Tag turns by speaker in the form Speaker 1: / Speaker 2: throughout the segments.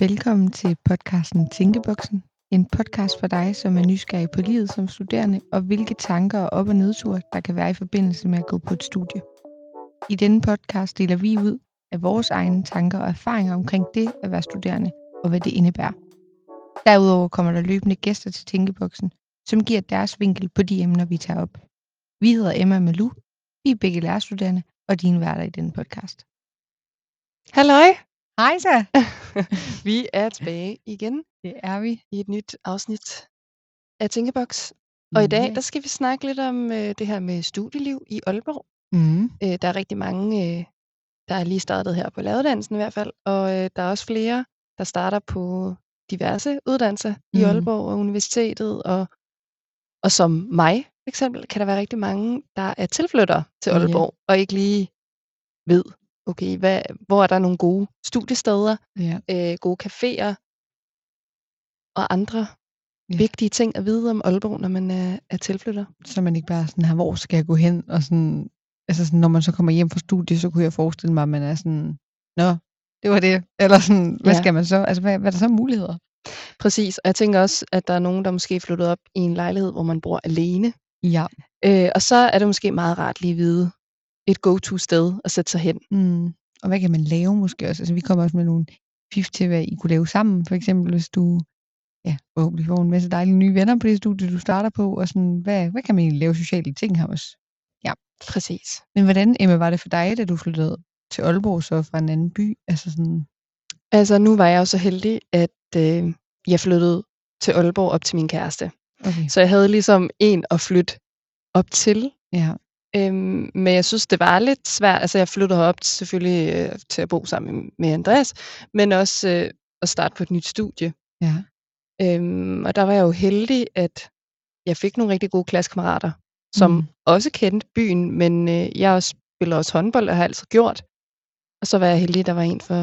Speaker 1: Velkommen til podcasten Tænkeboksen. En podcast for dig, som er nysgerrig på livet som studerende, og hvilke tanker og op- og nedture, der kan være i forbindelse med at gå på et studie. I denne podcast deler vi ud af vores egne tanker og erfaringer omkring det at være studerende, og hvad det indebærer. Derudover kommer der løbende gæster til Tænkeboksen, som giver deres vinkel på de emner, vi tager op. Vi hedder Emma Malou, vi er begge lærerstuderende, og dine værter i denne podcast.
Speaker 2: Halløj!
Speaker 1: Hej så!
Speaker 2: vi er tilbage igen
Speaker 1: Det er vi.
Speaker 2: i et nyt afsnit af Tænkeboks. Og i dag, der skal vi snakke lidt om øh, det her med studieliv i Aalborg.
Speaker 1: Mm.
Speaker 2: Øh, der er rigtig mange, øh, der er lige startet her på lavedansen i hvert fald, og øh, der er også flere, der starter på diverse uddannelser mm. i
Speaker 1: Mhm.
Speaker 2: Aalborg og universitetet. Og, og som mig, for eksempel, kan der være rigtig mange, der er tilflyttere til
Speaker 1: Ja.
Speaker 2: Aalborg, og ikke lige ved, okay, hvad, hvor er der nogle gode studiesteder,
Speaker 1: Ja.
Speaker 2: øh, gode caféer og andre
Speaker 1: Ja.
Speaker 2: vigtige ting at vide om Aalborg, når man er, er tilflytter.
Speaker 1: Så man ikke bare sådan her, hvor skal jeg gå hen? Og sådan, altså sådan, når man så kommer hjem fra studiet, så kunne jeg forestille mig, at man er sådan, nå, det var det. Eller sådan, hvad
Speaker 2: Ja.
Speaker 1: skal man så? Altså, hvad, hvad er der så muligheder?
Speaker 2: Præcis, og jeg tænker også, at der er nogen, der måske er flyttet op i en lejlighed, hvor man bor alene.
Speaker 1: Ja.
Speaker 2: Øh, og så er det måske meget rart lige at vide et go-to-sted at sætte sig hen.
Speaker 1: Mm. Og hvad kan man lave måske også? Altså, vi kommer også med nogle fif til, hvad I kunne lave sammen. For eksempel, hvis du ja, forhåbentlig får en masse dejlige nye venner på det studie, du starter på. Og sådan, hvad, hvad kan man egentlig lave sociale ting her også?
Speaker 2: Præcis.
Speaker 1: Men hvordan, Emma, var det for dig, da du flyttede til Aalborg så fra en anden by? Altså sådan,
Speaker 2: Altså, nu var jeg jo så heldig, at øh, jeg flyttede til Aalborg op til min kæreste.
Speaker 1: okay.
Speaker 2: Så jeg havde ligesom en at flytte op til.
Speaker 1: Ja.
Speaker 2: Øhm, men jeg synes, det var lidt svært. Altså, jeg flyttede herop til- selvfølgelig øh, til at bo sammen med Andreas, men også øh, at starte på et nyt studie.
Speaker 1: Ja.
Speaker 2: Øhm, og der var jeg jo heldig, at jeg fik nogle rigtig gode klassekammerater, som
Speaker 1: Mm.
Speaker 2: mm. også kendte byen, men øh, jeg også spiller også håndbold, og har altid gjort. Og så var jeg heldig, at der var en for,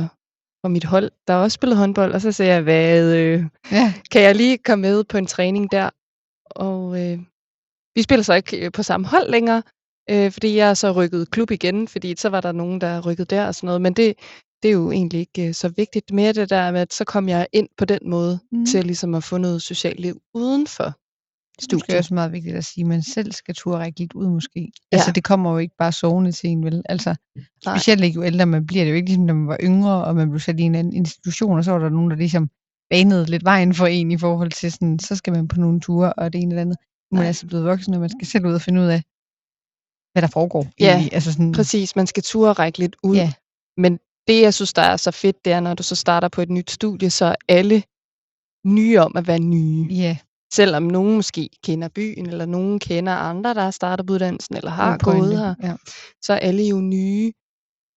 Speaker 2: for mit hold, der også spillede håndbold, og så sagde jeg, hvad, øh,
Speaker 1: Ja.
Speaker 2: kan jeg lige komme med på en træning der? Og øh, vi spiller så ikke øh, på samme hold længere, øh, fordi jeg så rykket klub igen, fordi så var der nogen, der rykkede der og sådan noget. Men det, det er jo egentlig ikke øh, så vigtigt. Mere det der med, at så kom jeg ind på den måde
Speaker 1: Mm.
Speaker 2: til ligesom at få noget socialt liv uden for
Speaker 1: Det er
Speaker 2: studiet.
Speaker 1: også meget vigtigt at sige, at man selv skal turde række lidt ud måske. Ja. Altså det kommer jo ikke bare sovende til en, vel? Altså,
Speaker 2: Nej.
Speaker 1: specielt ikke jo ældre man bliver. Det er jo ikke ligesom, når man var yngre, og man blev sat i en anden institution, og så var der nogen, der ligesom banede lidt vejen for en i forhold til sådan, så skal man på nogle ture, og det ene eller andet. Nu er man altså blevet voksen, og man skal selv ud og finde ud af, hvad der foregår.
Speaker 2: Ja,
Speaker 1: egentlig. altså sådan,
Speaker 2: Præcis, man skal turde række lidt ud.
Speaker 1: Ja.
Speaker 2: Men det, jeg synes, der er så fedt, det er, når du så starter på et nyt studie, så er alle nye om at være nye.
Speaker 1: Ja,
Speaker 2: Selvom nogen måske kender byen, eller nogen kender andre, der har startet på uddannelsen, eller har
Speaker 1: pointe.
Speaker 2: gået her,
Speaker 1: Ja,
Speaker 2: så er alle jo nye.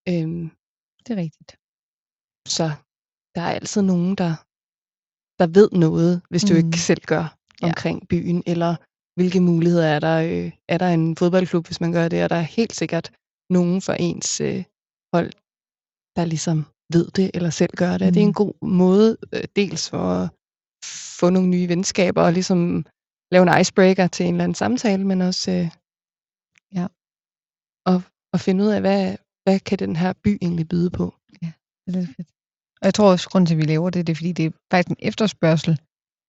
Speaker 2: Øhm,
Speaker 1: det er rigtigt.
Speaker 2: så der er altid nogen, der, der ved noget, hvis du
Speaker 1: Mm.
Speaker 2: ikke selv gør
Speaker 1: Ja.
Speaker 2: omkring byen, eller hvilke muligheder er der. Øh, er der en fodboldklub, hvis man gør det, og der er helt sikkert nogen for ens øh, hold, der ligesom ved det, eller selv gør det. Mm. Det er
Speaker 1: Mm.
Speaker 2: en god måde, øh, dels for at få nogle nye venskaber, og ligesom lave en icebreaker til en eller anden samtale, men også øh,
Speaker 1: Ja.
Speaker 2: at, at finde ud af, hvad, hvad kan den her by egentlig byde på.
Speaker 1: Det er fedt. Og jeg tror også, grund til, at vi laver det, det er, fordi det er faktisk en efterspørgsel.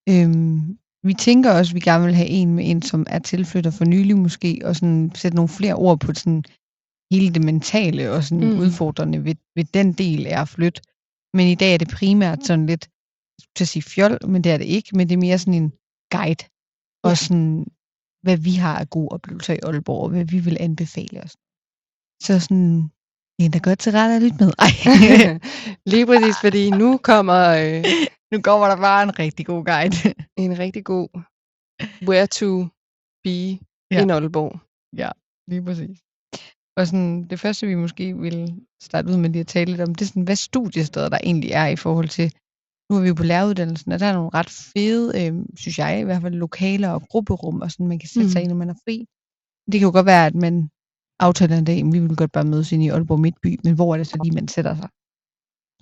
Speaker 1: Øhm, vi tænker også, at vi gerne vil have en med en, som er tilflytter for nylig måske, og sådan sætte nogle flere ord på sådan hele det mentale og sådan mm. Udfordrende ved, ved den del af at flytte. Men i dag er det primært sådan lidt, til at sige fjol, men det er det ikke, men det er mere sådan en guide. Og
Speaker 2: Ja.
Speaker 1: sådan, hvad vi har af gode oplevelser i Aalborg, og hvad vi vil anbefale os. Så sådan, en, der godt til ret at lytte med. Ej.
Speaker 2: Lige præcis, fordi nu kommer øh,
Speaker 1: nu kommer der bare en rigtig god guide.
Speaker 2: en rigtig god where to be
Speaker 1: Ja.
Speaker 2: ja. in Aalborg.
Speaker 1: Lige præcis. Og sådan, det første, vi måske vil starte ud med lige at tale lidt om, det er sådan, hvad studiesteder der egentlig er i forhold til, nu er vi jo på læreruddannelsen, og der er nogle ret fede, øh, synes jeg i hvert fald, lokaler og grupperum, og sådan, man kan sætte mm. sig ind, når man er fri. Det kan jo godt være, at man aftaler en dag, at vi vil godt bare mødes ind i Aalborg Midtby, men hvor er det så lige, man sætter sig?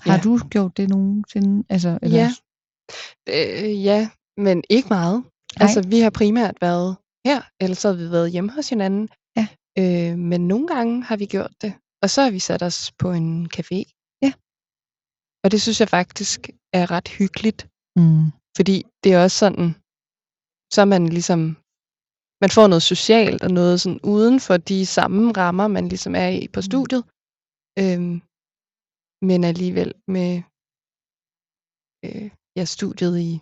Speaker 1: Har
Speaker 2: Ja.
Speaker 1: du gjort det nogensinde? Altså, eller,
Speaker 2: Ja. Øh, ja, men ikke meget.
Speaker 1: Nej.
Speaker 2: Altså, vi har primært været her, eller så har vi været hjemme hos hinanden.
Speaker 1: Ja.
Speaker 2: Øh, men nogle gange har vi gjort det. Og så har vi sat os på en café.
Speaker 1: Ja.
Speaker 2: Og det synes jeg faktisk er ret hyggeligt,
Speaker 1: Mm.
Speaker 2: fordi det er også sådan, så man ligesom, man får noget socialt og noget sådan uden for de samme rammer, man ligesom er i på studiet. Øhm, men alligevel med øh, ja, studiet i,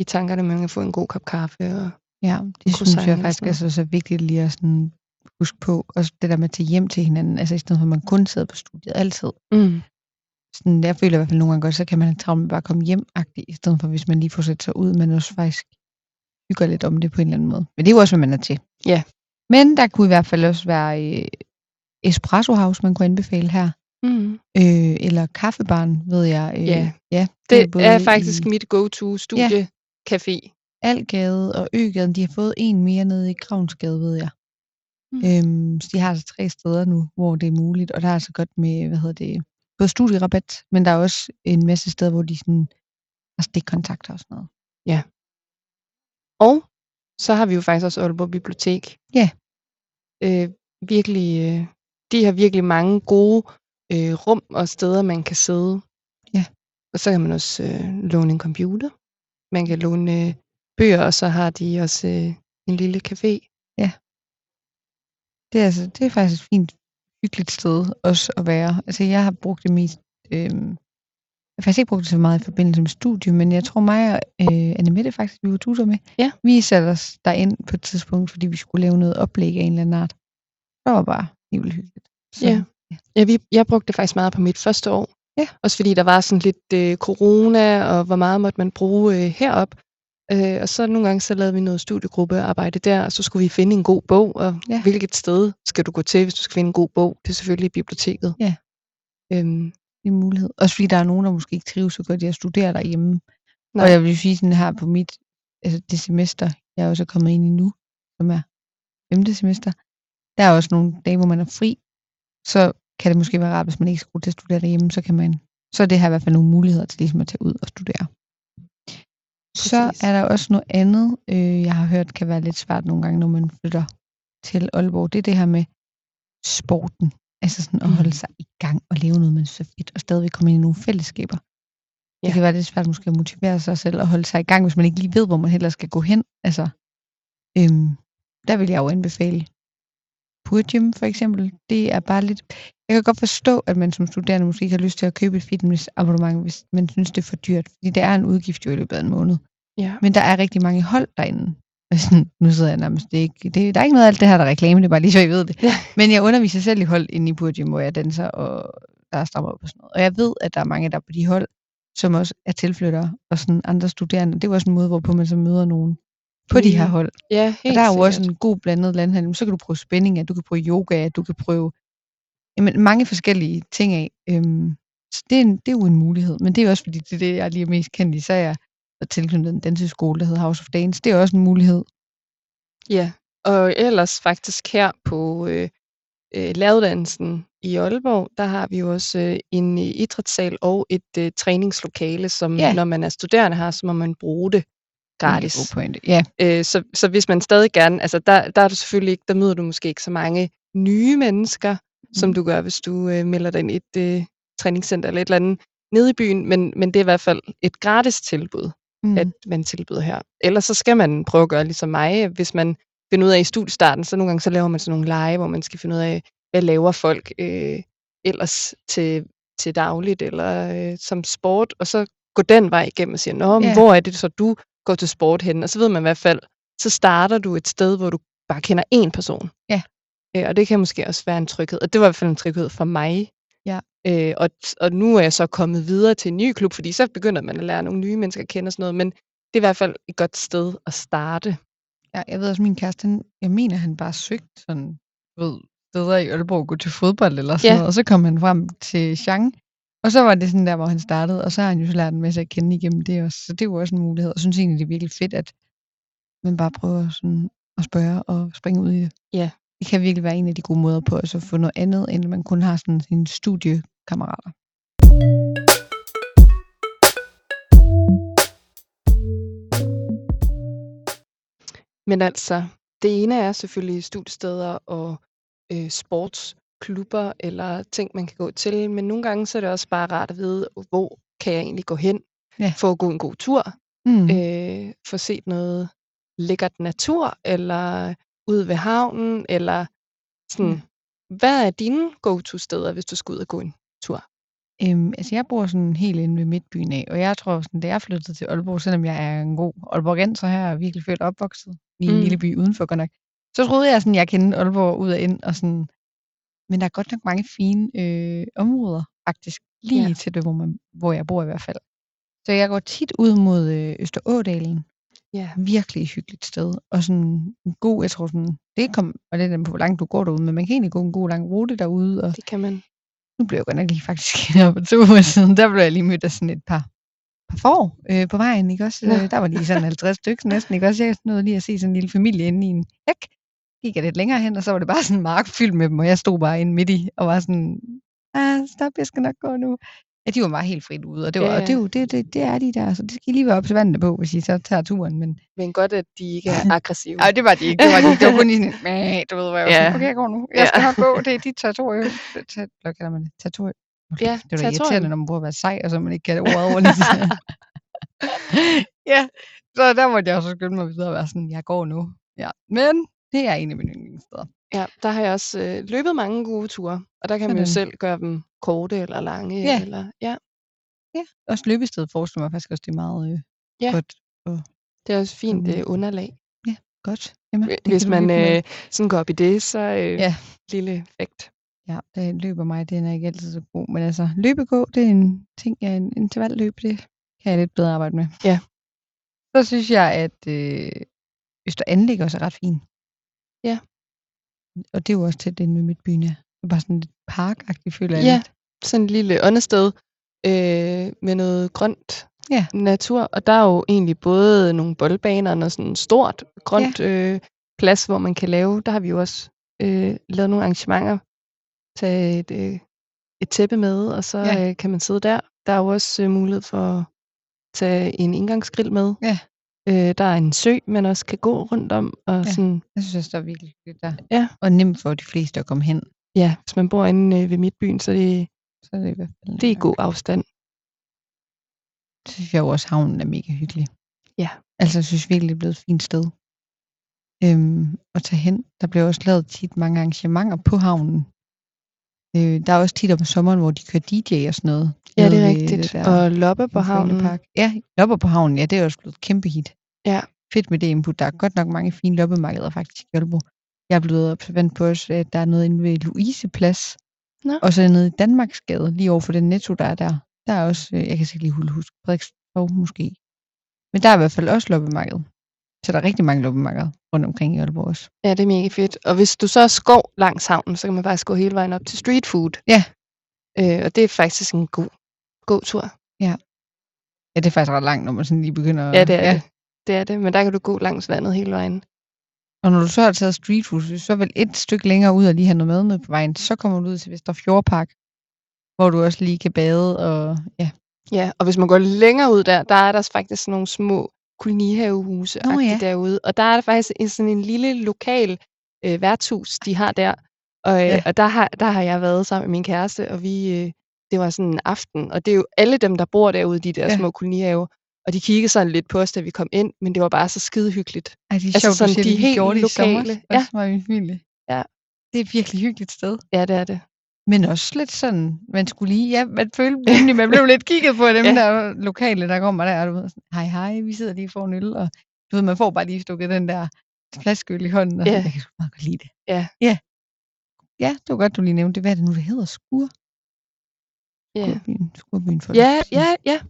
Speaker 2: i tankerne, man kan få en god kop kaffe. Og,
Speaker 1: Ja, det synes jeg faktisk er så, så vigtigt lige at sådan huske på. Også det der med at tage hjem til hinanden, altså i stedet for at man kun sidder på studiet altid.
Speaker 2: mm,
Speaker 1: Sådan, jeg føler i hvert fald nogle gange godt, så kan man have travlt med bare at komme hjem i stedet for hvis man lige får sætte sig ud, men også faktisk hygger lidt om det på en eller anden måde. Men det er jo også, hvad man er til.
Speaker 2: Ja.
Speaker 1: Men der kunne i hvert fald også være øh, Espresso House, man kunne anbefale her.
Speaker 2: Mm.
Speaker 1: Øh, eller Kaffebarn, ved jeg. Øh,
Speaker 2: Ja.
Speaker 1: ja
Speaker 2: Det
Speaker 1: er både
Speaker 2: er faktisk
Speaker 1: i-
Speaker 2: mit go-to studiecafé.
Speaker 1: Algade og Øgaden, de har fået en mere nede i Kravnsgade, ved jeg.
Speaker 2: Mm.
Speaker 1: Øhm, så de har altså tre steder nu, hvor det er muligt, og der er altså godt med, hvad hedder det, både studierabat, men der er også en masse steder, hvor de sådan har stikkontakter og sådan noget.
Speaker 2: Og så har vi jo faktisk også Aalborg Bibliotek.
Speaker 1: Ja.
Speaker 2: Øh, virkelig, øh, de har virkelig mange gode øh, rum og steder, man kan sidde.
Speaker 1: Ja.
Speaker 2: Og så kan man også øh, låne en computer. Man kan låne øh, bøger, og så har de også øh, en lille café.
Speaker 1: Det er, altså, det er faktisk et fint, hyggeligt sted også at være. Altså, jeg har brugt det mest... Øhm, jeg har faktisk ikke brugt det så meget i forbindelse med studiet, men jeg tror mig og øh, Anne Mette faktisk, vi var tutor med.
Speaker 2: Ja.
Speaker 1: Vi satte os derind på et tidspunkt, fordi vi skulle lave noget oplæg af en eller anden art. Det var bare helt hyggeligt. Så,
Speaker 2: Ja. Ja, vi, jeg brugte det faktisk meget på mit første år.
Speaker 1: Ja.
Speaker 2: Også fordi der var sådan lidt øh, corona, og hvor meget måtte man bruge øh, herop. Øh, og så nogle gange så lavede vi noget studiegruppearbejde der, og så skulle vi finde en god bog, og
Speaker 1: Ja.
Speaker 2: hvilket sted skal du gå til, hvis du skal finde en god bog? Det er selvfølgelig biblioteket.
Speaker 1: Ja.
Speaker 2: Øhm,
Speaker 1: det er en mulighed. Også fordi der er nogen, der måske ikke trives så godt i at studere derhjemme. Nej. Og jeg vil sige sådan her på mit, altså det semester, jeg er også kommet ind i nu, som er femte semester, der er også nogle dage, hvor man er fri, så kan det måske være rart, hvis man ikke skal til at studere derhjemme, så kan man, så er det her i hvert fald nogle muligheder til ligesom at tage ud og studere. Så
Speaker 2: Præcis.
Speaker 1: er der også noget andet, øh, jeg har hørt kan være lidt svært nogle gange, når man flytter til Aalborg. Det er det her med sporten. Altså sådan at
Speaker 2: Mm.
Speaker 1: holde sig i gang og leve noget, man synes er fedt, og stadigvæk komme ind i nogle fællesskaber. Det
Speaker 2: Ja.
Speaker 1: kan være lidt svært måske at motivere sig selv og holde sig i gang, hvis man ikke lige ved, hvor man heller skal gå hen. Altså, øhm, der vil jeg jo anbefale Purgym for eksempel. Det er bare lidt... Jeg kan godt forstå, at man som studerende måske ikke har lyst til at købe et fitnessabonnement, hvis man synes, det er for dyrt. Fordi det er en udgift jo i løbet af en måned.
Speaker 2: ja.
Speaker 1: Men der er rigtig mange hold derinde. Og sådan, nu sidder jeg nærmest, det er ikke, det, der er ikke noget af alt det her, der er reklame, det er bare lige så, I ved det.
Speaker 2: Ja.
Speaker 1: Men jeg underviser selv i hold inde i Purgym, hvor jeg danser, og der er strammer op og sådan noget. Og jeg ved, at der er mange, der er på de hold, som også er tilflyttere og sådan andre studerende. Det er jo også en måde, hvorpå man så møder nogen på de her
Speaker 2: Mm.
Speaker 1: hold.
Speaker 2: ja,
Speaker 1: Og
Speaker 2: helt
Speaker 1: der er jo
Speaker 2: sikkert.
Speaker 1: også en god blandet landhandel. Så kan du prøve spænding, du kan prøve yoga, du kan prøve jamen, mange forskellige ting af. Øhm, så det er, en, det er jo en mulighed. Men det er også, fordi det er det, jeg lige er mest kendt i, så er jeg tilknyttet en danseskole, der hedder House of Dance. Det er også en mulighed.
Speaker 2: Ja, og ellers faktisk her på øh, øh, læreruddannelsen i Aalborg, der har vi jo også øh, en øh, idrætssal og et øh, træningslokale, som
Speaker 1: Ja.
Speaker 2: når man er studerende her, så må man bruge det gratis.
Speaker 1: God pointe. Ja,
Speaker 2: Øh, så, så hvis man stadig gerne, altså der, der er du selvfølgelig ikke, der møder du måske ikke så mange nye mennesker. Som
Speaker 1: Mm.
Speaker 2: du gør, hvis du øh, melder dig ind i et øh, træningscenter eller et eller andet nede i byen, men, men det er i hvert fald et gratis tilbud
Speaker 1: mm.
Speaker 2: at man tilbyder her. Ellers så skal man prøve at gøre ligesom mig. Hvis man finder ud af i studiestarten, så nogle gange så laver man sådan nogle lege, hvor man skal finde ud af, hvad laver folk øh, ellers til, til dagligt eller øh, som sport, og så gå den vej igennem og sige, Nå, men
Speaker 1: Ja.
Speaker 2: hvor er det så, du går til sport hen? Og så ved man i hvert fald, så starter du et sted, hvor du bare kender én person.
Speaker 1: Ja.
Speaker 2: Øh, og det kan måske også være en tryghed. Og det var i hvert fald en tryghed for mig.
Speaker 1: Ja.
Speaker 2: Øh, og, og nu er jeg så kommet videre til en ny klub, fordi så begynder man at lære nogle nye mennesker at kende og sådan noget. Men det er i hvert fald et godt sted at starte.
Speaker 1: Ja, jeg ved også, min kæreste, han, jeg mener, han bare søgte sådan, ved, steder i Aalborg, gå til fodbold eller sådan
Speaker 2: Ja.
Speaker 1: noget, og så kom han frem til Chang, og så var det sådan der, hvor han startede, og så har han jo så lært en masse at kende igennem det også, så det jo også en mulighed, og jeg synes egentlig, det er virkelig fedt, at man bare prøver sådan at spørge og springe ud i det.
Speaker 2: Ja.
Speaker 1: Det kan virkelig være en af de gode måder på at så få noget andet, end at man kun har sådan sine studiekammerater.
Speaker 2: Men altså, det ene er selvfølgelig studiesteder og øh, sports klubber eller ting, man kan gå til, men nogle gange så er det også bare rart at vide, hvor kan jeg egentlig gå hen
Speaker 1: Ja.
Speaker 2: for at gå en god tur,
Speaker 1: Mm.
Speaker 2: øh, få set noget lækkert natur, eller ud ved havnen, eller sådan, hvad er dine go-to-steder, hvis du skal ud og gå en tur?
Speaker 1: Øhm, altså jeg bor sådan helt inde ved midtbyen af, og jeg tror sådan, da jeg flyttede til Aalborg, selvom jeg er en god Aalborgenser her, og virkelig født og opvokset i en
Speaker 2: Mm.
Speaker 1: lille by udenfor godt nok, så troede jeg sådan, jeg kendte Aalborg ud og ind, og sådan, men der er godt nok mange fine øh, områder, faktisk, lige
Speaker 2: ja.
Speaker 1: til det, hvor, man, hvor jeg bor i hvert fald. Så jeg går tit ud mod øh, Østerådalen,
Speaker 2: Ja.
Speaker 1: virkelig hyggeligt sted, og sådan en god, jeg tror sådan, det kom, og det er på, hvor langt du går derude, men man kan egentlig gå en god lang rute derude, og
Speaker 2: Det kan man.
Speaker 1: nu blev jeg godt nok lige faktisk her for to uger siden, der blev jeg lige mødt af sådan et par, par får øh, på vejen, ikke også?
Speaker 2: Nå.
Speaker 1: Øh, der var lige sådan 50 stykker næsten, ikke også? Jeg nåede lige at se sådan en lille familie inde i en hæk. Gik jeg lidt længere hen, og så var det bare sådan en mark fyldt med dem, og jeg stod bare inde midt i, og var sådan, ah, stop, jeg skal nok gå nu. Ja, de var bare helt frit ude, og det, var,
Speaker 2: Ja,
Speaker 1: og det, er jo, det, det, det er de der, så det skal I lige være observante på, hvis I så tager turen, men
Speaker 2: Men godt, at de ikke er aggressive.
Speaker 1: Nej, det var de ikke. Det var, de, ikke. det var kun lige sådan, "Mæh", du ved, hvor jeg var
Speaker 2: Ja.
Speaker 1: sådan, okay, jeg går nu. Jeg skal
Speaker 2: Ja.
Speaker 1: nok gå. Det er dit territorium. Hvad kalder man det? Territorium. Okay.
Speaker 2: Ja,
Speaker 1: det er irriterende, når man prøver at være sej, og så man ikke kan det ordet ordentligt. ja, så der måtte jeg også skynde mig videre og være sådan, jeg går nu. Ja, men det er en af mine yndlingssteder.
Speaker 2: Ja, der har jeg også øh, løbet mange gode ture, og der kan man jo
Speaker 1: Sådan.
Speaker 2: selv gøre dem korte eller lange.
Speaker 1: Ja.
Speaker 2: Eller, ja.
Speaker 1: Ja, også løbestedet forestiller mig faktisk også, det er meget øh,
Speaker 2: Ja.
Speaker 1: godt.
Speaker 2: Det er også fint
Speaker 1: Sådan.
Speaker 2: øh, underlag.
Speaker 1: godt. Jamen, det
Speaker 2: Hvis man øh, sådan går op i det, så øh,
Speaker 1: Ja.
Speaker 2: lille effekt.
Speaker 1: Ja, det løber mig, den er ikke altid så god. Men altså, løbegå, det er en ting, ja, en intervalløb, det kan jeg lidt bedre arbejde med.
Speaker 2: Ja.
Speaker 1: Så synes jeg, at øh, Øster Anlæg også er ret fin.
Speaker 2: Ja.
Speaker 1: Og det er jo også tæt inde ved midtbyen, ja. Det er bare sådan lidt parkagtigt, føler jeg
Speaker 2: Ja.
Speaker 1: lidt.
Speaker 2: Sådan et lille åndested øh, med noget grønt
Speaker 1: Ja.
Speaker 2: natur. Og der er jo egentlig både nogle boldbaner og noget sådan stort grønt øh, plads, hvor man kan lave. Der har vi jo også øh, lavet nogle arrangementer. Tage et, øh, et tæppe med, og så
Speaker 1: Ja.
Speaker 2: øh, kan man sidde der. Der er jo også øh, mulighed for at tage en indgangsgrill med.
Speaker 1: Ja.
Speaker 2: Øh, der er en sø, man også kan gå rundt om. Og
Speaker 1: Ja.
Speaker 2: sådan,
Speaker 1: Jeg synes også, der er virkelig hyggeligt der.
Speaker 2: Ja.
Speaker 1: Og nemt for de fleste at komme hen.
Speaker 2: ja, hvis man bor inde øh, ved Midtbyen, så det,
Speaker 1: Så er det i hvert fald
Speaker 2: det er i god afstand.
Speaker 1: Så synes jeg jo også, havnen er mega hyggelig.
Speaker 2: Ja.
Speaker 1: Altså, jeg synes virkelig, det er blevet et fint sted øhm, at tage hen. Der bliver også lavet tit mange arrangementer på havnen. Øh, der er også tit om sommeren, hvor de kører DJ og sådan noget.
Speaker 2: Ja, det er rigtigt.
Speaker 1: der
Speaker 2: og loppe på havnen.
Speaker 1: Ja, lopper på havnen, ja, det er også blevet et kæmpe hit.
Speaker 2: Ja.
Speaker 1: Fedt med det input. Der er godt nok mange fine loppemarkeder faktisk i Aalborg. Jeg er blevet observant på at der er noget inde ved Louise Plads.
Speaker 2: Nå.
Speaker 1: Og så nede i Danmarksgade, lige over for den netto, der er der. Der er også, øh, jeg kan sikkert lige huske, Frederiksborg måske. Men der er i hvert fald også loppemarked. Så der er rigtig mange loppemarkeder rundt omkring i Aalborg også.
Speaker 2: Ja, det er mega fedt. Og hvis du så går langs havnen, så kan man faktisk gå hele vejen op til street food.
Speaker 1: Ja.
Speaker 2: Øh, og det er faktisk en god, god tur.
Speaker 1: Ja, det er faktisk ret langt, når man sådan lige begynder at...
Speaker 2: Ja, det er ja. det. Det er det, men der kan du gå langs vandet hele vejen.
Speaker 1: Og når du så har taget street food, så vel et stykke længere ud og lige have noget mad med på vejen, så kommer du ud til Vester Fjordpark, hvor du også lige kan bade og ja.
Speaker 2: Ja, og hvis man går længere ud der, der er der faktisk sådan nogle små kolonihavehuse
Speaker 1: Nå, ja.
Speaker 2: derude. Og der er der faktisk en, sådan en lille lokal øh, værtshus, de har der. Og, øh,
Speaker 1: Ja.
Speaker 2: og der, har, der har jeg været sammen med min kæreste, og vi, øh, det var sådan en aften. Og det er jo alle dem, der bor derude i de der
Speaker 1: ja.
Speaker 2: små kolonihaver. Og de kiggede sådan lidt på os, da vi kom ind, men det var bare så skide hyggeligt.
Speaker 1: Ej, det er
Speaker 2: Altså
Speaker 1: sjovt,
Speaker 2: sådan
Speaker 1: siger,
Speaker 2: de
Speaker 1: det,
Speaker 2: helt
Speaker 1: gjorde det i sommer.
Speaker 2: lokale.
Speaker 1: Ja. Min familie.
Speaker 2: Ja.
Speaker 1: Det er et virkelig hyggeligt sted.
Speaker 2: Ja, det er det.
Speaker 1: Men også lidt sådan, man skulle lige, ja, man følte nemlig, man blev lidt kigget på dem
Speaker 2: Ja.
Speaker 1: der lokale, der kommer der, og du ved, sådan, hej hej, vi sidder lige for en øl, og du ved, man får bare lige stukket den der flaskeøl i hånden, og
Speaker 2: Ja.
Speaker 1: sådan, jeg kan sgu meget godt lide det.
Speaker 2: Ja.
Speaker 1: Ja. Ja, det var godt, du lige nævnte det. Hvad er det nu, det hedder? Skur?
Speaker 2: Ja,
Speaker 1: Skurbyen. Skurbyen for
Speaker 2: ja, ja, ja.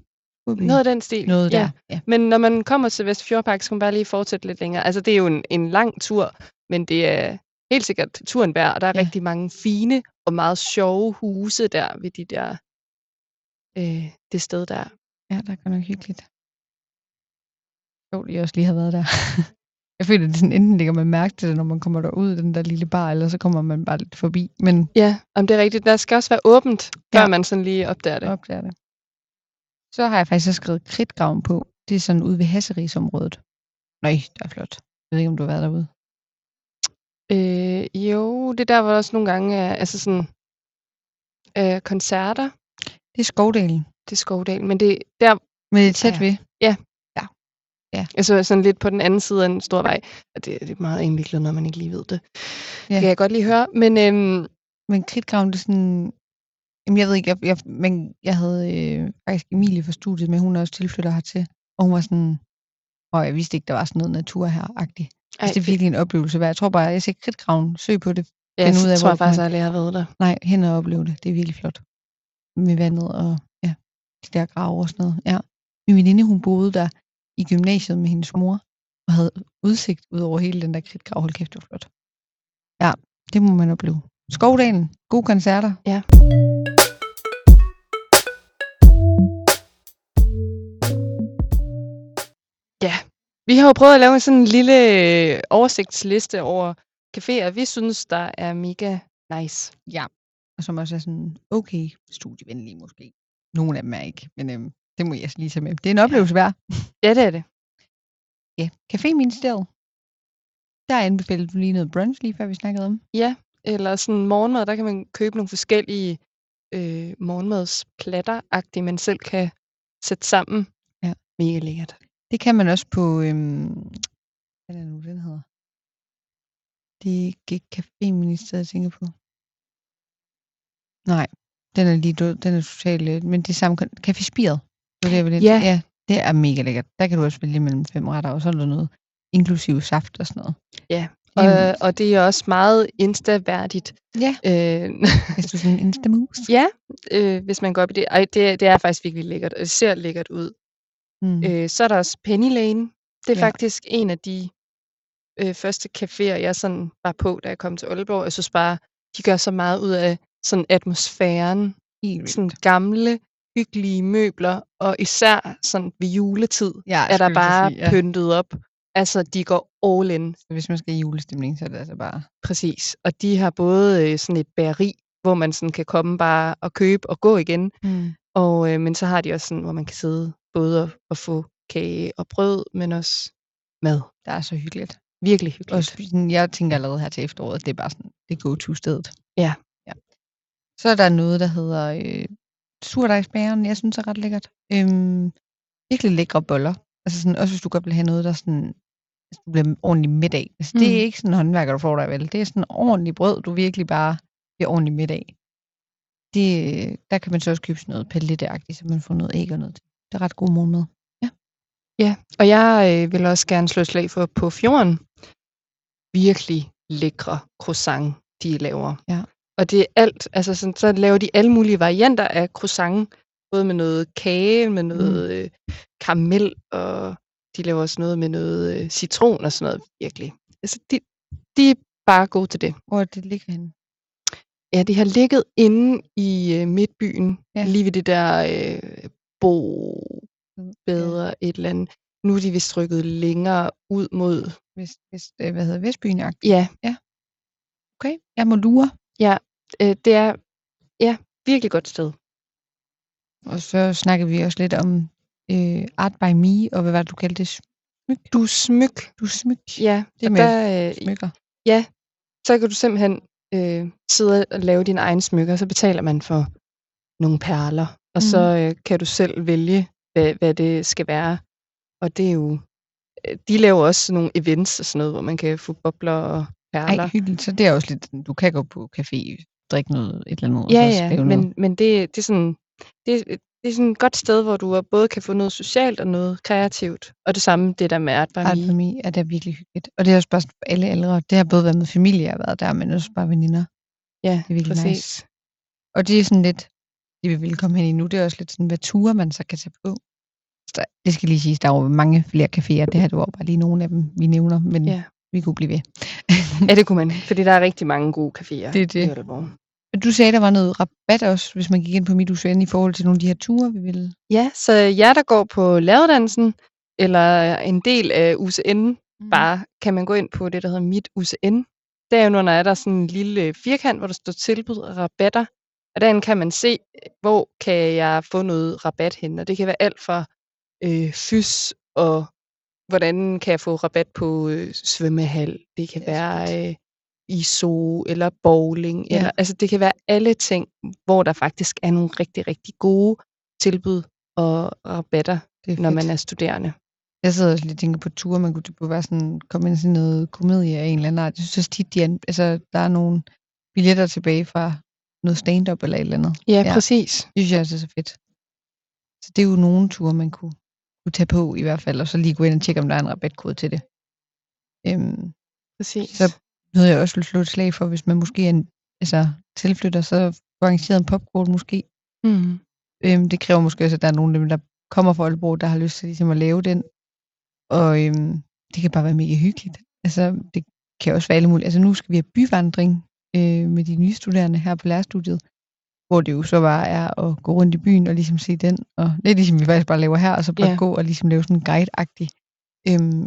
Speaker 1: Skurbyen.
Speaker 2: noget af den stil.
Speaker 1: Noget
Speaker 2: ja.
Speaker 1: der. Ja.
Speaker 2: Men når man kommer til Vestfjordpark, så kan man bare lige fortsætte lidt længere. Altså, det er jo en, en lang tur, men det er helt sikkert turen værd, og der er
Speaker 1: Ja.
Speaker 2: rigtig mange fine og meget sjove huse der ved de der, øh, det sted der.
Speaker 1: Ja, der er nok hyggeligt. At I også lige har været der. jeg føler, at det sådan, enten lægger man mærke til det, når man kommer derud, den der lille bar, eller så kommer man bare lidt forbi. Men
Speaker 2: Ja, om det er rigtigt. Der skal også være åbent, før
Speaker 1: Ja.
Speaker 2: man sådan lige opdager det.
Speaker 1: opdager det. Så har jeg faktisk også skrevet kridtgraven på. Det er sådan ude ved Hasserisområdet. Nøj, det er flot. Jeg ved ikke, om du har været derude.
Speaker 2: Øh, jo, det er der, hvor der også nogle gange er altså sådan, øh, koncerter.
Speaker 1: Det er Skovdalen.
Speaker 2: Det er Skovdal, men det der...
Speaker 1: Men det er tæt ved.
Speaker 2: Ja.
Speaker 1: Ja. Ja.
Speaker 2: Altså sådan lidt på den anden side af en stor vej. Og det, det er meget indviklet, når man ikke lige ved det.
Speaker 1: Ja.
Speaker 2: Det kan jeg godt lige høre. Men øhm,
Speaker 1: Men kridtgraven, det er sådan... Jamen, jeg ved ikke, jeg, jeg, men jeg havde øh, faktisk Emilie fra studiet med, hun er også tilflytter hertil. Og hun var sådan, og jeg vidste ikke, der var sådan noget natur her-agtigt. Altså, det er virkelig en oplevelse. værd. Jeg tror bare, jeg siger kridtgraven, søg på det.
Speaker 2: ja,
Speaker 1: finde ud af,
Speaker 2: tror jeg faktisk aldrig, jeg har været der.
Speaker 1: Nej, hen og opleve det. Det er virkelig flot. Med vandet og ja, de der grave og sådan noget. Ja. Min veninde, hun boede der i gymnasiet med hendes mor, og havde udsigt ud over hele den der kridtgrav. Hold kæft, det var flot. Ja, det må man opleve. Skovdalen, gode koncerter.
Speaker 2: Ja. Ja, vi har jo prøvet at lave sådan en lille øh, oversigtsliste over caféer, vi synes, der er mega nice.
Speaker 1: Ja. Og som også er sådan okay studievenlige måske. Nogle af dem er ikke, men øhm, det må jeg lige tage med. Det er en oplevelse værd.
Speaker 2: Ja, det er det.
Speaker 1: Ja, Caféministeriet. Der anbefalede du lige noget brunch, lige før vi snakkede om.
Speaker 2: Ja, eller sådan morgenmad, der kan man købe nogle forskellige øh, morgenmadsplatter man selv kan sætte sammen.
Speaker 1: Ja.
Speaker 2: Mega lækkert.
Speaker 1: Det kan man også på, øhm, hvad er det nu, den hedder? Det er ikke Caféministeriet, jeg tænker på. Nej, den er lige død. Den er totalt, men det er samme, Café Spiret. Det jeg ville-
Speaker 2: Ja.
Speaker 1: ja, det er mega lækkert. Der kan du også vælge mellem fem retter, og så er der noget inklusive saft og sådan noget.
Speaker 2: Ja,
Speaker 1: er-
Speaker 2: og, og det er også meget insta-værdigt.
Speaker 1: Ja,
Speaker 2: Øh,
Speaker 1: hvis du sådan en instamus.
Speaker 2: ja, øh, hvis man går op i det. Ej, det, det er faktisk virkelig lækkert, og det ser lækkert ud.
Speaker 1: Mm.
Speaker 2: Øh, så er der også Penny Lane. Det er
Speaker 1: Ja.
Speaker 2: faktisk en af de øh, første caféer, jeg sådan var på, da jeg kom til Aalborg. Jeg synes bare, de gør så meget ud af sådan atmosfæren.
Speaker 1: Helt vildt.
Speaker 2: Sådan gamle, hyggelige møbler, og især sådan ved juletid
Speaker 1: Ja,
Speaker 2: er der bare
Speaker 1: sige, ja.
Speaker 2: pyntet op. Altså, de går all in.
Speaker 1: Så hvis man skal i julestemning, så er det altså bare...
Speaker 2: Præcis. Og de har både øh, sådan et bageri, hvor man sådan kan komme bare og købe og gå igen.
Speaker 1: Mm.
Speaker 2: Og, øh, men så har de også sådan, hvor man kan sidde både og, og få kage og brød, men også mad.
Speaker 1: Det er så hyggeligt.
Speaker 2: Virkelig hyggeligt.
Speaker 1: Og sådan, jeg tænker allerede her til efteråret, det er bare sådan, det go-to-stedet.
Speaker 2: Ja.
Speaker 1: ja. Så er der noget, der hedder øh, surdejsbæren, jeg synes er ret lækkert. Øhm, virkelig lækre boller. Altså sådan, også hvis du godt vil have noget, der sådan, altså, du bliver ordentligt midt af. Altså, mm. Det er
Speaker 2: Mm.
Speaker 1: ikke sådan en håndværker, du får dig vel. Det er sådan ordentligt brød, du virkelig bare bliver ordentligt midt af. Det, der kan man så også købe sådan noget paletteagtigt, så man får noget æg og noget til. Det er ret god morgenmad.
Speaker 2: Ja, og jeg øh, vil også gerne slå slag for på fjorden. Virkelig lækre croissant, de laver.
Speaker 1: Ja.
Speaker 2: Og det er alt, altså sådan, så laver de alle mulige varianter af croissant, både med noget kage, med noget øh, karamel, og de laver også noget med noget øh, citron og sådan noget, virkelig. Altså, de, de er bare gode til det.
Speaker 1: Hvor er det ligger henne?
Speaker 2: Ja, de har ligget inde i øh, midtbyen,
Speaker 1: Ja.
Speaker 2: ja. lige ved det der øh, bo bedre et eller andet. Nu er de vist rykket længere ud mod,
Speaker 1: Vest, vest, øh, hvad hedder Vestbyen?
Speaker 2: ja,
Speaker 1: Okay, jeg må lure.
Speaker 2: øh, det er ja, virkelig godt sted.
Speaker 1: Og så snakkede vi også lidt om øh, Art by Me, og hvad var det, du kaldte det? Smyk?
Speaker 2: Du smyk,
Speaker 1: Du smyk.
Speaker 2: ja,
Speaker 1: Det er med
Speaker 2: der, øh,
Speaker 1: smykker.
Speaker 2: så kan du simpelthen øh, sidde og lave dine egne smykker, så betaler man for nogle perler, og så øh, kan du selv vælge, hvad, hvad det skal være. Og det er jo, øh, de laver også sådan nogle events og sådan noget, hvor man kan få bobler og perler.
Speaker 1: Ej, hyggeligt. Så det er også lidt, du kan gå på café, drikke noget, et eller andet.
Speaker 2: Ja,
Speaker 1: og så
Speaker 2: ja,
Speaker 1: lave noget.
Speaker 2: men, men det, det, er sådan, det, det er sådan et godt sted, hvor du både kan få noget socialt og noget kreativt. Og det samme, det der med Art by
Speaker 1: Art
Speaker 2: Me.
Speaker 1: by Me er det virkelig hyggeligt. Og det er også bare for alle aldre. Det har både været med familie, jeg har været der, men også bare veninder.
Speaker 2: Ja,
Speaker 1: Det er virkelig
Speaker 2: præcis.
Speaker 1: nice. Og det er sådan lidt, det vi vil komme hen i nu, det er også lidt sådan, hvad ture man så kan tage på. Så det skal lige siges, der er jo mange flere caféer. Det her det var bare lige nogle af dem, vi nævner, men
Speaker 2: Ja.
Speaker 1: vi kunne blive ved.
Speaker 2: Ja, det kunne man, fordi der er rigtig mange gode caféer
Speaker 1: Det er det.
Speaker 2: i Aalborg.
Speaker 1: Du sagde, der var noget rabat også, hvis man gik ind på mit UCN i forhold til nogle af de her ture, vi ville.
Speaker 2: Ja, så jer, der går på lavedansen, eller en del af UCN, mm. bare kan man gå ind på det, der hedder Mit UCN. Derunder er der sådan en lille firkant, hvor der står tilbud og rabatter. Og derinde kan man se, hvor kan jeg få noget rabat hen. Og det kan være alt fra øh, fys og hvordan kan jeg få rabat på øh, svømmehal. Det kan være øh, i zoo eller bowling.
Speaker 1: Ja.
Speaker 2: Eller, altså det kan være alle ting, hvor der faktisk er nogle rigtig, rigtig gode tilbud og rabatter,
Speaker 1: Det
Speaker 2: når
Speaker 1: fedt.
Speaker 2: man er studerende.
Speaker 1: Jeg sidder også lige og tænker på ture, man kunne, det kunne være sådan, komme ind til noget komedie af en eller anden art. Jeg synes også tit, de er, altså, der er nogle billetter tilbage fra noget stand-up eller et eller andet.
Speaker 2: Ja,
Speaker 1: Ja.
Speaker 2: præcis.
Speaker 1: Det synes jeg også er så fedt. Så det er jo nogle ture, man kunne, kunne tage på i hvert fald, og så lige gå ind og tjekke, om der er en rabatkode til det. Øhm,
Speaker 2: præcis.
Speaker 1: så noget jeg også vil slå et slag for, hvis man måske er en, altså, tilflytter, så arrangeret en popcorn måske.
Speaker 2: mm.
Speaker 1: Øhm, det kræver måske også, at der er nogen af dem, der kommer fra Aalborg, der har lyst til ligesom at lave den. Og øhm, det kan bare være mega hyggeligt. Altså, det kan også være alle mulige. Altså, nu skal vi have byvandring øh, med de nye studerende her på lærerstudiet, hvor det jo så bare er at gå rundt i byen og ligesom se den. Og lidt ligesom vi faktisk bare laver her, og så bare
Speaker 2: Ja.
Speaker 1: gå og ligesom lave sådan en guide-agtig. Øhm,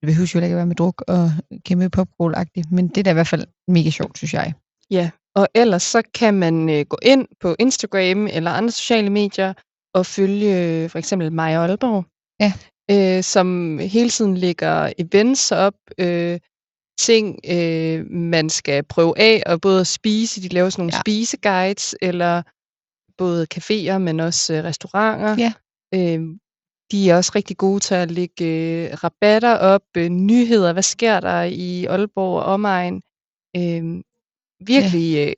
Speaker 1: det behøver jo ikke at være med druk og kæmpe popcorn-agtigt, men det er da i hvert fald mega sjovt, synes jeg.
Speaker 2: Ja, og ellers så kan man øh, gå ind på Instagram eller andre sociale medier og følge øh, for eksempel Maja Aalborg,
Speaker 1: Ja.
Speaker 2: øh, som hele tiden lægger events op, øh, ting øh, man skal prøve af, og både at spise, de laver sådan nogle
Speaker 1: ja.
Speaker 2: spiseguides, eller både caféer, men også øh, restauranter.
Speaker 1: Ja.
Speaker 2: Øh, de er også rigtig gode til at lægge øh, rabatter op, øh, nyheder, hvad sker der i Aalborg og omegn. Øh, virkelig øh,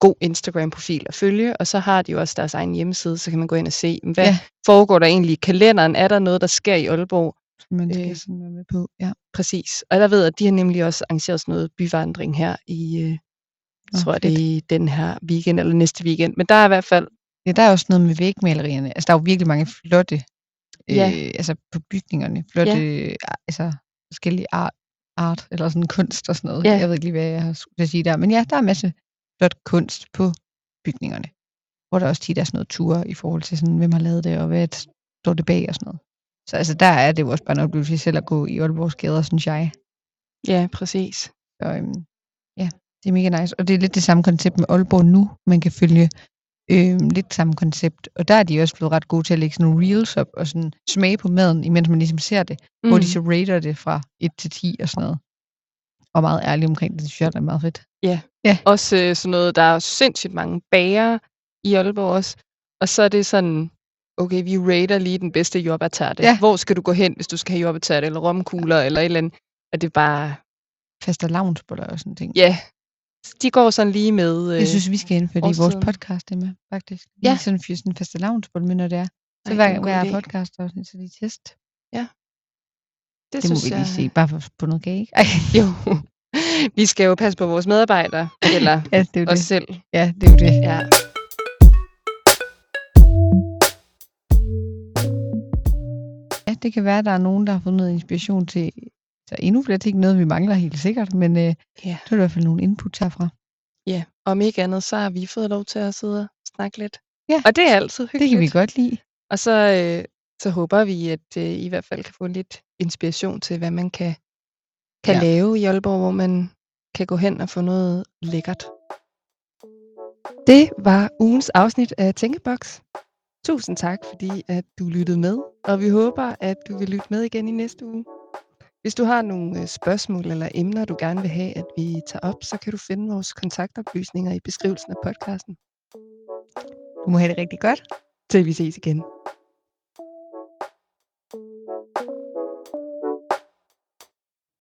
Speaker 2: god Instagram-profil at følge, og så har de jo også deres egen hjemmeside, så kan man gå ind og se, hvad
Speaker 1: Ja.
Speaker 2: ja. foregår der egentlig i kalenderen? Er der noget, der sker i Aalborg?
Speaker 1: Man skal
Speaker 2: Øh.
Speaker 1: sådan være med på. Ja.
Speaker 2: Præcis. Og der ved jeg, at de har nemlig også arrangeret sådan noget byvandring her i, øh, jeg tror jeg, det
Speaker 1: fedt.
Speaker 2: er i den her weekend eller næste weekend. Men der er i hvert fald,
Speaker 1: Ja, der er også noget med vægmalerierne. Altså, der er jo virkelig mange flotte, øh,
Speaker 2: Ja.
Speaker 1: altså på bygningerne, flotte, ja. altså forskellige art, art, eller sådan kunst og sådan noget.
Speaker 2: Ja.
Speaker 1: Jeg ved ikke lige, hvad jeg skulle sige der. Men ja, der er en masse flot kunst på bygningerne. Hvor der også tit er sådan noget ture i forhold til sådan, hvem har lavet det, og hvad står det bag og sådan noget. Så altså, der er det jo også bare en oplevelse selv at gå i Aalborgs gader, synes jeg.
Speaker 2: ja, præcis.
Speaker 1: Så øhm, ja, det er mega nice. Og det er lidt det samme koncept med Aalborg nu. Man kan følge øhm, lidt samme koncept. Og der er de også blevet ret gode til at lægge sådan nogle reels op og sådan smage på maden, imens man ligesom ser det. Mm. Hvor de så rater det fra 1 til 10 og sådan noget. Og meget ærlig omkring det, det synes jeg, det er meget fedt.
Speaker 2: Også øh, sådan noget, der er sindssygt mange bager i Aalborg også. Og så er det sådan, okay, vi rater lige den bedste jordbærterte.
Speaker 1: Ja.
Speaker 2: Hvor skal du gå hen, hvis du skal have jordbærterte, eller romkugler, eller et eller andet. Og det er bare,
Speaker 1: Faste lavnsboller og sådan ting.
Speaker 2: ja, de går sådan lige med. Øh,
Speaker 1: Jeg synes, vi skal indføre det i vores podcast, det med, faktisk.
Speaker 2: Ja.
Speaker 1: Lige sådan fyre sådan en faste lavnsbolle med, når det er. Så hver,
Speaker 2: det er
Speaker 1: hver podcast afsnit, så lige test.
Speaker 2: det,
Speaker 1: Det må
Speaker 2: synes
Speaker 1: vi lige se, bare for på noget kage. Ej,
Speaker 2: Jo, vi skal jo passe på vores medarbejdere, eller
Speaker 1: ja, det er
Speaker 2: os
Speaker 1: det.
Speaker 2: selv.
Speaker 1: Ja, det er jo det.
Speaker 2: Ja.
Speaker 1: Ja, det kan være, at der er nogen, der har fundet noget inspiration til så endnu flere ting. Noget, vi mangler helt sikkert, men øh,
Speaker 2: Ja.
Speaker 1: så er det i hvert fald nogle input herfra.
Speaker 2: ja, om ikke andet, så har vi fået lov til at sidde og snakke lidt.
Speaker 1: Ja.
Speaker 2: Og det er altid hyggeligt.
Speaker 1: Det kan vi godt lide.
Speaker 2: Og så, øh, så håber vi, at øh, I i hvert fald kan få lidt inspiration til, hvad man kan, kan ja. lave i Aalborg, hvor man kan gå hen og få noget lækkert. Det var ugens afsnit af Tænkeboks. Tusind tak, fordi at du lyttede med, og vi håber, at du vil lytte med igen i næste uge. Hvis du har nogle øh, spørgsmål eller emner, du gerne vil have, at vi tager op, så kan du finde vores kontaktoplysninger i beskrivelsen af podcasten.
Speaker 1: Du må have det rigtig godt.
Speaker 2: Til vi ses igen.